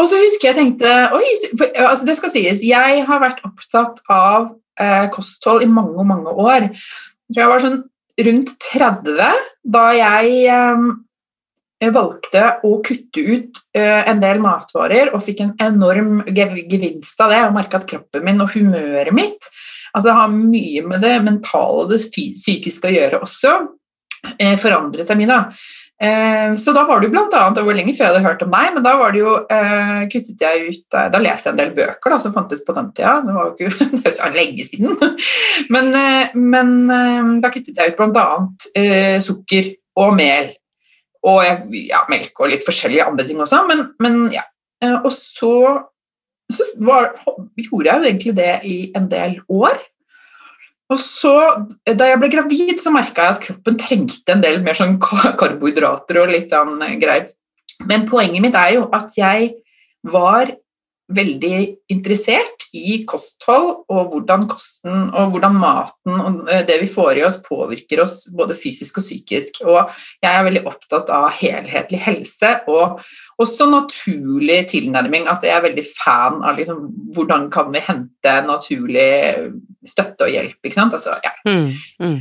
og så husker jeg tenkte Oi, for, altså det skal sies, jeg har vært opptatt av uh, kosthold i mange, mange år. Jeg tror jeg var sånn rundt 30 da jeg um, valgte å kutte ut eh, en del matvarer og fikk en enorm gevinst av det, og merka at kroppen min og humøret mitt altså har mye med det mentale og det psykiske å gjøre også, eh, forandret seg mye. da. Eh, så da var det jo blant annet, det var lenge før jeg hadde hørt om deg, men da var det jo, kuttet jeg ut Da leste jeg en del bøker da, som fantes på den tida. Det var jo ikke, det var lenge siden. Men, men da kuttet jeg ut eh, sukker og mel. Og ja, melk og litt forskjellige andre ting også. Men, men ja. Eh, Og så, så var, gjorde jeg jo egentlig det i en del år. Og så, Da jeg ble gravid, så merka jeg at kroppen trengte en del mer sånn karbohydrater og litt sånn eh, greier. Men poenget mitt er jo at jeg var veldig interessert i kosthold og hvordan kosten og hvordan maten og eh, det vi får i oss, påvirker oss både fysisk og psykisk. Og jeg er veldig opptatt av helhetlig helse og også naturlig tilnærming. Altså jeg er veldig fan av liksom, hvordan kan vi hente naturlig støtte og hjelp. ikke sant? Altså, ja. Mm, mm.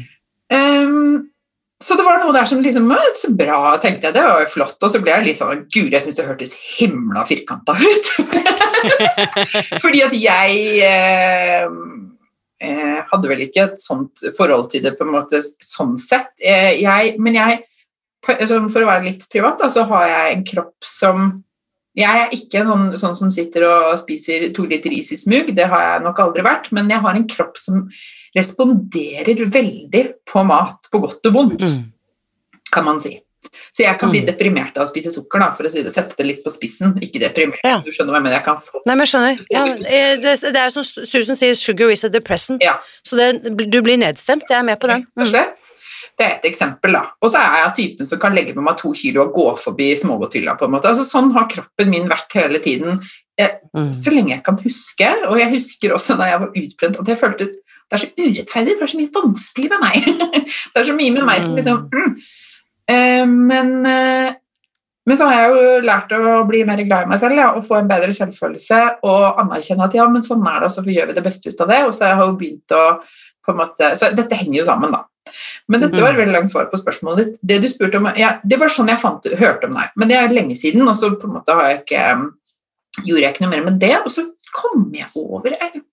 Um, så det var noe der som liksom Så bra, tenkte jeg. Det var jo flott. Og så ble jeg litt sånn Gud, jeg syns det hørtes himla firkanta ut. Fordi at jeg eh, eh, hadde vel ikke et sånt forhold til det på en måte sånn sett. Eh, jeg, men jeg, altså, for å være litt privat, da, så har jeg en kropp som jeg er ikke sånn, sånn, som sitter og spiser to liter is i smug, det har jeg nok aldri vært, men jeg har en kropp som responderer veldig på mat, på godt og vondt, mm. kan man si. Så jeg kan bli mm. deprimert av å spise sukker, da, for å si det, sette det litt på spissen. Ikke deprimert, ja. du skjønner hva jeg mener. Jeg kan få Nei, men jeg skjønner. Ja, eh, det, det, er som Susan sier, 'sugar is a depressant'. Ja. Så det, du blir nedstemt. Jeg er med på den. Mm. slett. Det er et eksempel, da. Og så er jeg typen som kan legge på meg to kilo og gå forbi smågodthylla. på en måte. Altså, sånn har kroppen min vært hele tiden. Jeg, mm. Så lenge jeg kan huske. Og jeg husker også da jeg var utbrent, at jeg følte det er så urettferdig, for det er så mye vanskelig med meg. det er så mye med meg som liksom mm. uh, men, uh, men, så har jeg jo lært å bli mer glad i meg selv ja, og få en bedre selvfølelse og anerkjenne at ja, men sånn er det, og så gjør vi det beste ut av det. Og så har jeg jo begynt å på en måte, Så dette henger jo sammen, da. Men dette var et mm. veldig langt svar på spørsmålet ditt. Det du spurte om, ja, det var sånn jeg fant, hørte om deg, men det er lenge siden, og så på en måte har jeg ikke, gjorde jeg ikke noe mer med det. Og så kom jeg over jeg,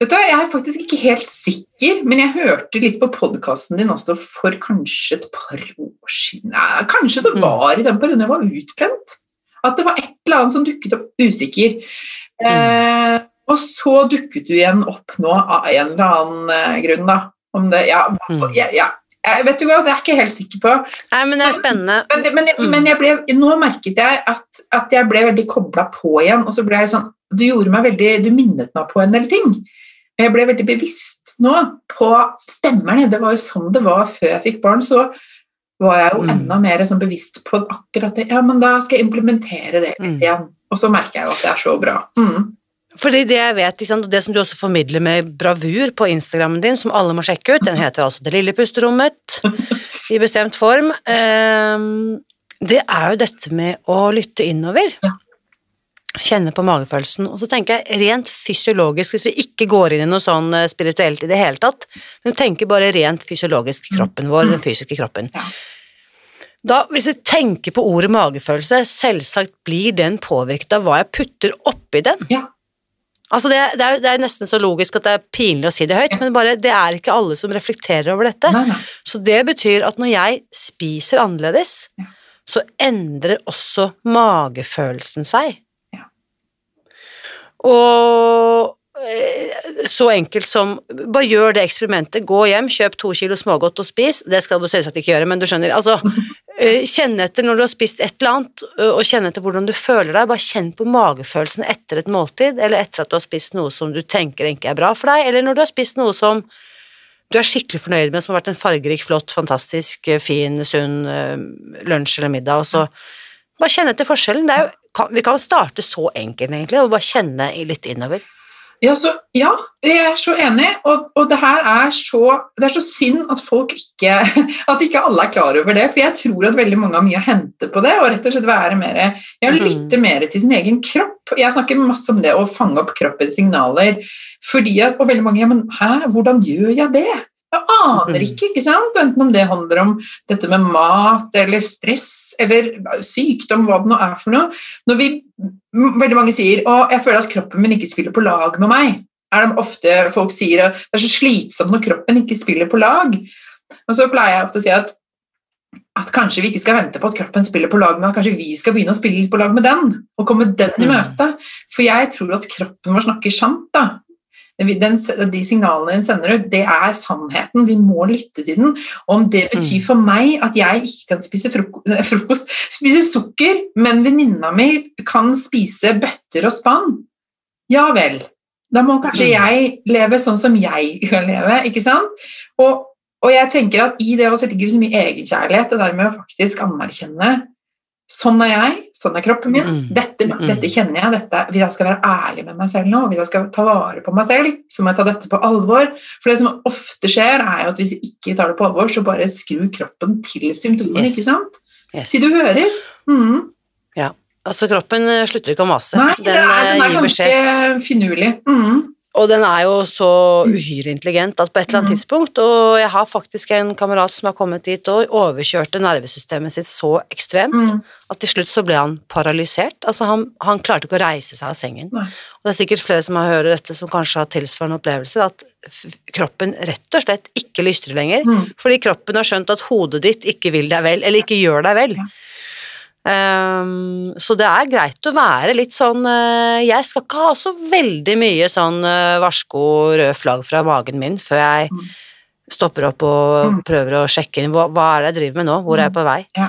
Vet du, Jeg er faktisk ikke helt sikker, men jeg hørte litt på podkasten din også for kanskje et par år siden. Nei, kanskje det mm. var i den perioden jeg var utbrent. At det var et eller annet som dukket opp usikker. Mm. Eh, og så dukket du igjen opp nå av en eller annen eh, grunn, da. Om det Ja, mm. ja, ja. Jeg vet du hva, det er jeg ikke helt sikker på. Nei, Men det er spennende. Men, men, men, men ble, nå merket jeg at, at jeg ble veldig kobla på igjen. og så ble jeg sånn, Du gjorde meg veldig, du minnet meg på en del ting. Jeg ble veldig bevisst nå på Stemmer det? Det var jo sånn det var før jeg fikk barn. Så var jeg jo mm. enda mer sånn bevisst på akkurat det. Ja, men da skal jeg implementere det mm. igjen. Og så merker jeg jo at det er så bra. Mm. Fordi det jeg vet, og det som du også formidler med bravur på Instagrammen din, som alle må sjekke ut, den heter altså Det lille pusterommet i bestemt form, ehm, det er jo dette med å lytte innover. Ja kjenne på magefølelsen. Og så tenker jeg rent fysiologisk, hvis vi ikke går inn i noe sånn eh, spirituelt i det hele tatt, men tenker bare rent fysiologisk kroppen vår, den fysiske kroppen. Da, hvis jeg tenker på ordet magefølelse, selvsagt blir den påvirket av hva jeg putter oppi den. Ja. Altså det, det, er, det, er, nesten så logisk at det er pinlig å si det høyt, ja. men bare, det er ikke alle som reflekterer over dette. Nei, nei. Så det betyr at når jeg spiser annerledes, ja. så endrer også magefølelsen seg. Og eh, så enkelt som bare gjør det eksperimentet. Gå hjem, kjøp to kilo smågodt og spis. Det skal du selvsagt ikke gjøre, men du skjønner. Altså, eh, kjenne etter når du har spist et eller annet, eh, og kjenne etter hvordan du føler deg. Bare kjenn på magefølelsen etter et måltid, eller etter at du har spist noe som du tenker ikke er bra for deg, eller når du har spist noe som du er skikkelig fornøyd med, som har vært en fargerik, flott, fantastisk, fin, sunn lunsj eller middag, og så bare kjenne etter forskjellen. Det er jo vi kan starte så enkelt, egentlig, og bare kjenne litt innover. Ja, så, ja, jeg er så enig, og, og det her er så, det er så synd at folk ikke At ikke alle er klar over det, for jeg tror at veldig mange har mye å hente på det. Og rett og slett være mer ja, mhm. lytte mer til sin egen kropp. Jeg snakker masse om det å fange opp kroppens signaler. fordi at, Og veldig mange ja, men hæ, hvordan gjør jeg det? Jeg aner mm. ikke, ikke sant? enten om det handler om dette med mat eller stress eller sykdom, hva det nå er for noe. Når vi, veldig mange sier å, jeg føler at kroppen min ikke spiller på lag med meg, er det ofte folk sier at det er så slitsomt når kroppen ikke spiller på lag. Og så pleier jeg ofte å si at, at kanskje vi ikke skal vente på at kroppen spiller på lag med at kanskje vi skal begynne å spille litt på lag med den, og komme den i mm. møte. For jeg tror at kroppen vår snakker sant. da, den, de signalene den sender ut, det er sannheten. Vi må lytte til den. Om det betyr mm. for meg at jeg ikke kan spise frokost, spise sukker, men venninna mi kan spise bøtter og spann, ja vel. Da må kanskje mm. jeg leve sånn som jeg kan leve, ikke sant? Og, og jeg tenker at i det også ligger det så mye egenkjærlighet, det der med å faktisk anerkjenne Sånn er jeg, sånn er kroppen min. Mm. Dette, Mm. dette kjenner jeg. Dette, hvis jeg skal være ærlig med meg selv nå, hvis jeg skal ta vare på meg selv, så må jeg ta dette på alvor. For det som ofte skjer, er jo at hvis vi ikke tar det på alvor, så bare skrur kroppen til symptomer, Yes. ikke sant? Yes. Til du hører. Mm. Altså, kroppen eh, slutter ikke å mase. Nei, den det er, eh, den er ganske finurlig. Mm. Og den er jo så uhyre intelligent at på et eller annet Mhm. tidspunkt Og jeg har faktisk en kamerat som har kommet dit og overkjørte nervesystemet sitt så ekstremt Mm. at til slutt så ble han paralysert. Altså han, han klarte ikke å reise seg av sengen. Nei. Og det er sikkert flere som har hørt dette som kanskje har tilsvarende opplevelser, at kroppen rett og slett ikke lystrer lenger. Mm. Fordi kroppen har skjønt at hodet ditt ikke vil deg vel, eller ikke gjør deg vel. Ja. Ehm, så det er greit å være litt sånn uh, Jeg skal ikke ha så veldig mye sånn uh, varsko rød flagg fra magen min før jeg Mm. stopper opp og Mm. prøver å sjekke inn hva, hva er det jeg driver med nå, hvor er jeg på vei? Ja.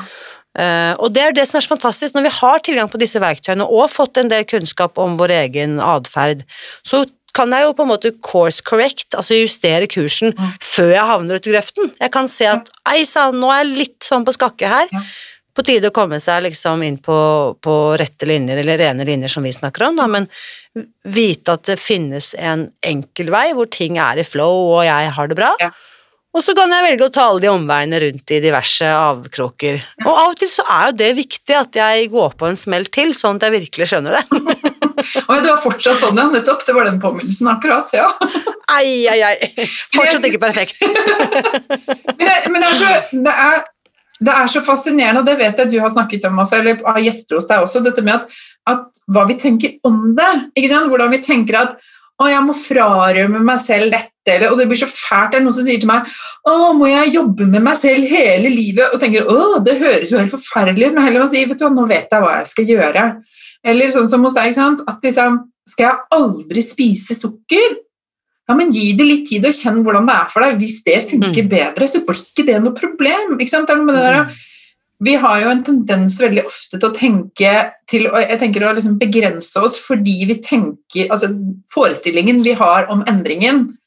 Uh, og det er det som er så fantastisk, når vi har tilgang på disse verktøyene og fått en del kunnskap om vår egen atferd, så kan jeg jo på en måte course correct, altså justere kursen Mm. før jeg havner ut i grøften. Jeg kan se at ei sann, nå er jeg litt sånn på skakke her. Ja. På tide å komme seg liksom inn på, på rette linjer, eller rene linjer som vi snakker om, da, men vite at det finnes en enkel vei hvor ting er i flow og jeg har det bra. Ja. Og så kan jeg velge å ta alle de omveiene rundt i diverse avkroker. Og av og til så er jo det viktig at jeg går på en smell til, sånn at jeg virkelig skjønner det. Oi, det var fortsatt sånn, ja. Nettopp. Det var den påminnelsen akkurat. ja. Ai, ai, ai. Fortsatt ikke perfekt. Men, det, men det, er så, det, er, det er så fascinerende, og det vet jeg du har snakket om også, eller har gjester hos deg også, dette med at, at hva vi tenker om det. ikke sant? Hvordan vi tenker at å, jeg må frarømme meg selv dette, eller, og det blir så fælt. Det er noen som sier til meg å, må jeg jobbe med meg selv hele livet? Og tenker å, det høres jo helt forferdelig ut, men heller å si vet du hva, nå vet jeg hva jeg skal gjøre. Eller sånn som hos deg, ikke sant? at liksom, skal jeg aldri spise sukker? Ja, men Gi det litt tid og kjenn hvordan det er for deg. Hvis det funker Mm. bedre, så blir ikke det noe problem. ikke sant? Det er noe med det der, vi har jo en tendens veldig ofte til å tenke til, og jeg tenker å liksom begrense oss fordi vi tenker altså Forestillingen vi har om endringen,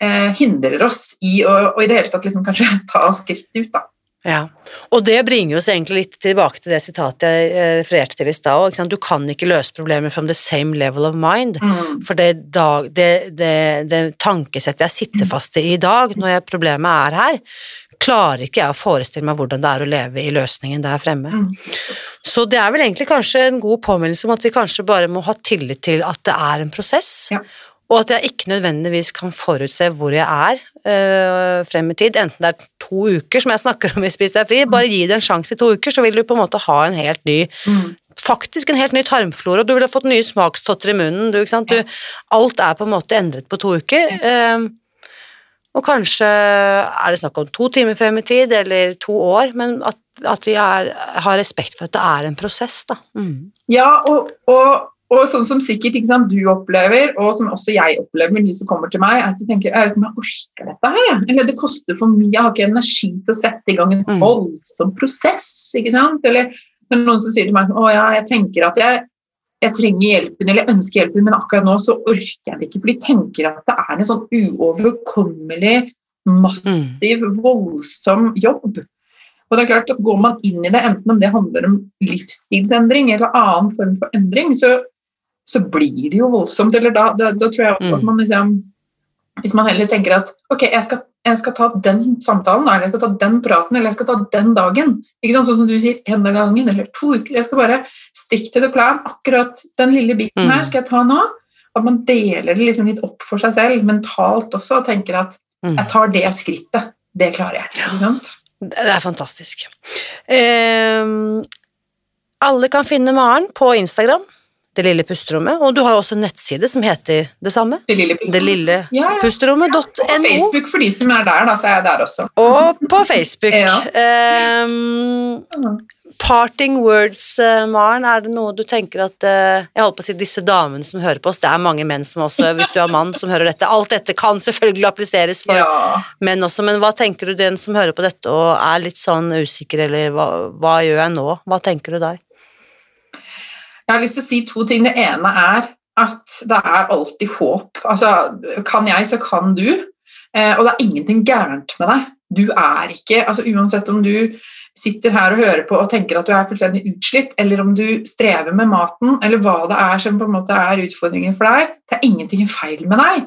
eh, hindrer oss i å, i det hele tatt liksom kanskje ta skrittet ut. da. Ja, og det bringer oss egentlig litt tilbake til det sitatet jeg eh, refererte til i stad. Du kan ikke løse problemer from the same level of mind. Mm. For det, dag, det, det, det tankesettet jeg sitter fast i i dag, når jeg, problemet er her, klarer ikke jeg å forestille meg hvordan det er å leve i løsningen der fremme. Mm. Så det er vel egentlig kanskje en god påminnelse om at vi kanskje bare må ha tillit til at det er en prosess, Ja. Og at jeg ikke nødvendigvis kan forutse hvor jeg er øh, frem i tid, enten det er to uker, som jeg snakker om i Spis deg fri, bare gi det en sjanse i to uker, så vil du på en måte ha en helt ny Mm. faktisk en helt ny tarmflora, du ville fått nye smakstotter i munnen, du? Du, alt er på en måte endret på to uker. Um, og kanskje er det snakk om to timer frem i tid, eller to år, men at, at vi er, har respekt for at det er en prosess, da. Mm. Ja, og, og, og sånn som sikkert ikke sant, du opplever, og som også jeg opplever med de som kommer til meg, er at de tenker jeg vet ikke om jeg orker dette her, jeg. eller det koster for mye, jeg har ikke energi til å sette i gang en Mm. voldsom prosess. ikke sant? Eller det er noen som sier til meg å ja, jeg tenker at jeg, jeg trenger hjelpen, eller jeg ønsker hjelpen, men akkurat nå så orker jeg det ikke, for de tenker at det er en sånn uoverkommelig, massiv, Mm. voldsom jobb. Og det er klart at Går man inn i det, enten om det handler om livsstilsendring eller annen form for endring, så, så blir det jo voldsomt. eller Da, da, da tror jeg også at Mm. man liksom Hvis man heller tenker at ok, jeg skal, jeg skal ta den samtalen, eller jeg skal ta den praten, eller jeg skal ta den dagen. ikke sant, Sånn som du sier, en dag av gangen eller to uker. Jeg skal bare stick to the plan. Akkurat den lille biten Mm. her skal jeg ta nå. At man deler det liksom litt opp for seg selv, mentalt også, og tenker at Mm. jeg tar det skrittet. Det klarer jeg. ikke sant? Det er fantastisk. Eh, alle kan finne Maren på Instagram, Det lille pusterommet, og du har også en nettside som heter det samme. Det lille Det lille Ja, ja. Og på Facebook for de som er der, da, så er jeg der også. Og på Facebook. Ja. Ehm, parting words, eh, Maren, er det noe du tenker at eh, Jeg holdt på å si disse damene som hører på oss, det er mange menn som også, hvis du er mann som hører dette Alt dette kan selvfølgelig appliseres for Ja. menn også, men hva tenker du den som hører på dette og er litt sånn usikker, eller hva, hva gjør jeg nå? Hva tenker du der? Jeg har lyst til å si to ting. Det ene er at det er alltid håp. Altså, kan jeg, så kan du. Eh, og det er ingenting gærent med deg. Du er ikke altså Uansett om du sitter her og hører på og tenker at du er fullstendig utslitt, eller om du strever med maten, eller hva det er som på en måte er utfordringen for deg, det er ingenting feil med deg.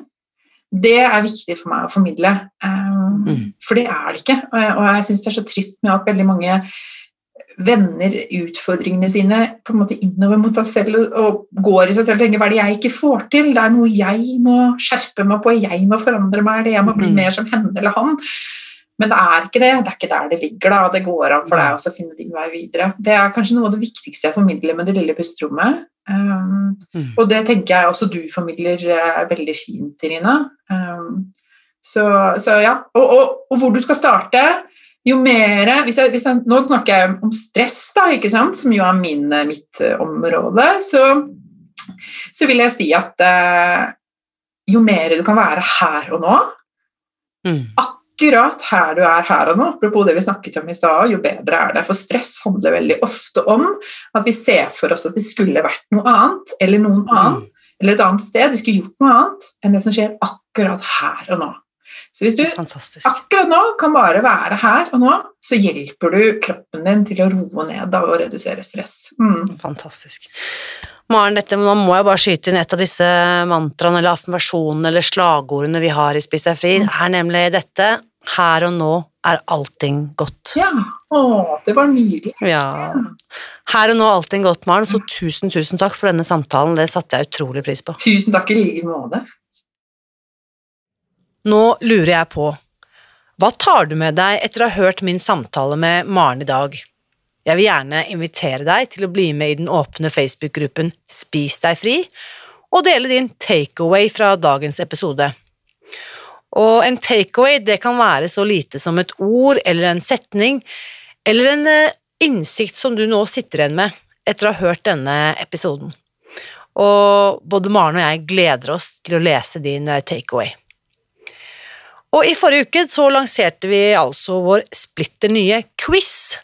Det er viktig for meg å formidle, um, mm. for det er det ikke. Og jeg syns det er så trist med at veldig mange vender utfordringene sine på en måte innover mot seg selv og går i seg selv og tenker hva er det jeg ikke får til? Det er noe jeg må skjerpe meg på, jeg må forandre meg, eller jeg må bli mm. mer som henne eller han. Men det er ikke det. Det er ikke der det ligger. da, Det går an for deg også å finne din vei videre. Det er kanskje noe av det viktigste jeg formidler med det lille pusterommet. Um, mm. Og det tenker jeg også du formidler uh, veldig fint, Irina. Um, så, så, ja. Og, og, og, hvor du skal starte jo mer hvis jeg, hvis jeg, Nå snakker jeg om stress, da, ikke sant? som jo er min, eh, mitt uh, område. Så, så, vil jeg si at uh, jo mer du kan være her og nå, mm akkurat her du er her og nå, apropos det vi snakket om i stad, jo bedre er det. For stress handler veldig ofte om at vi ser for oss at det skulle vært noe annet, eller noen mm. annen, eller et annet sted. Vi skulle gjort noe annet enn det som skjer akkurat her og nå. Så hvis du Fantastisk. akkurat nå kan bare være her og nå, så hjelper du kroppen din til å roe ned og redusere stress. Mm. Fantastisk. Maren, dette, nå må jeg bare skyte inn et av disse mantraene eller affirmasjonene eller slagordene vi har i Spis deg fri, mm. er nemlig dette her og nå er allting godt. Ja. Å, det var nydelig. Ja. Her og nå er allting godt, Maren, så tusen, tusen takk for denne samtalen. Det satte jeg utrolig pris på. Tusen takk i like måte. Nå lurer jeg på, hva tar du med deg etter å ha hørt min samtale med Maren i dag? Jeg vil gjerne invitere deg til å bli med i den åpne Facebook-gruppen Spis deg fri, og dele din takeaway fra dagens episode. Og en takeaway det kan være så lite som et ord eller en setning, eller en eh, innsikt som du nå sitter igjen med etter å ha hørt denne episoden. Og både Maren og jeg gleder oss til å lese din eh, takeaway. Og i forrige uke så lanserte vi altså vår splitter nye quiz,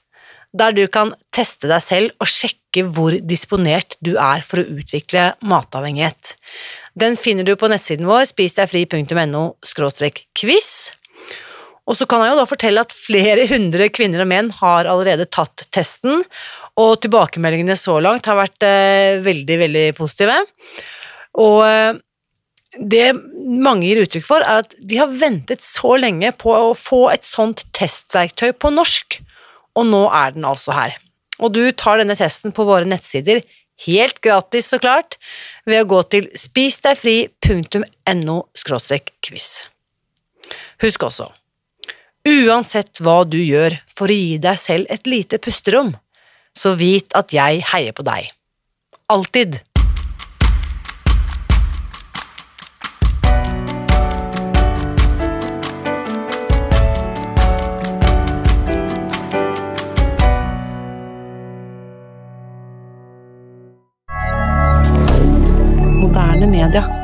der du kan teste deg selv og sjekke hvor disponert du er for å utvikle matavhengighet. Den finner du på nettsiden vår spisdegfri.no quiz. Og så kan jeg jo da fortelle at flere hundre kvinner og menn har allerede tatt testen, og tilbakemeldingene så langt har vært eh, veldig, veldig positive. Og eh, det mange gir uttrykk for, er at de har ventet så lenge på å få et sånt testverktøy på norsk, og nå er den altså her. Og du tar denne testen på våre nettsider helt gratis, så klart, ved å gå til spisdegfri.no quiz. Husk også, uansett hva du gjør for å gi deg selv et lite pusterom, så vit at jeg heier på deg. Alltid. milliardaire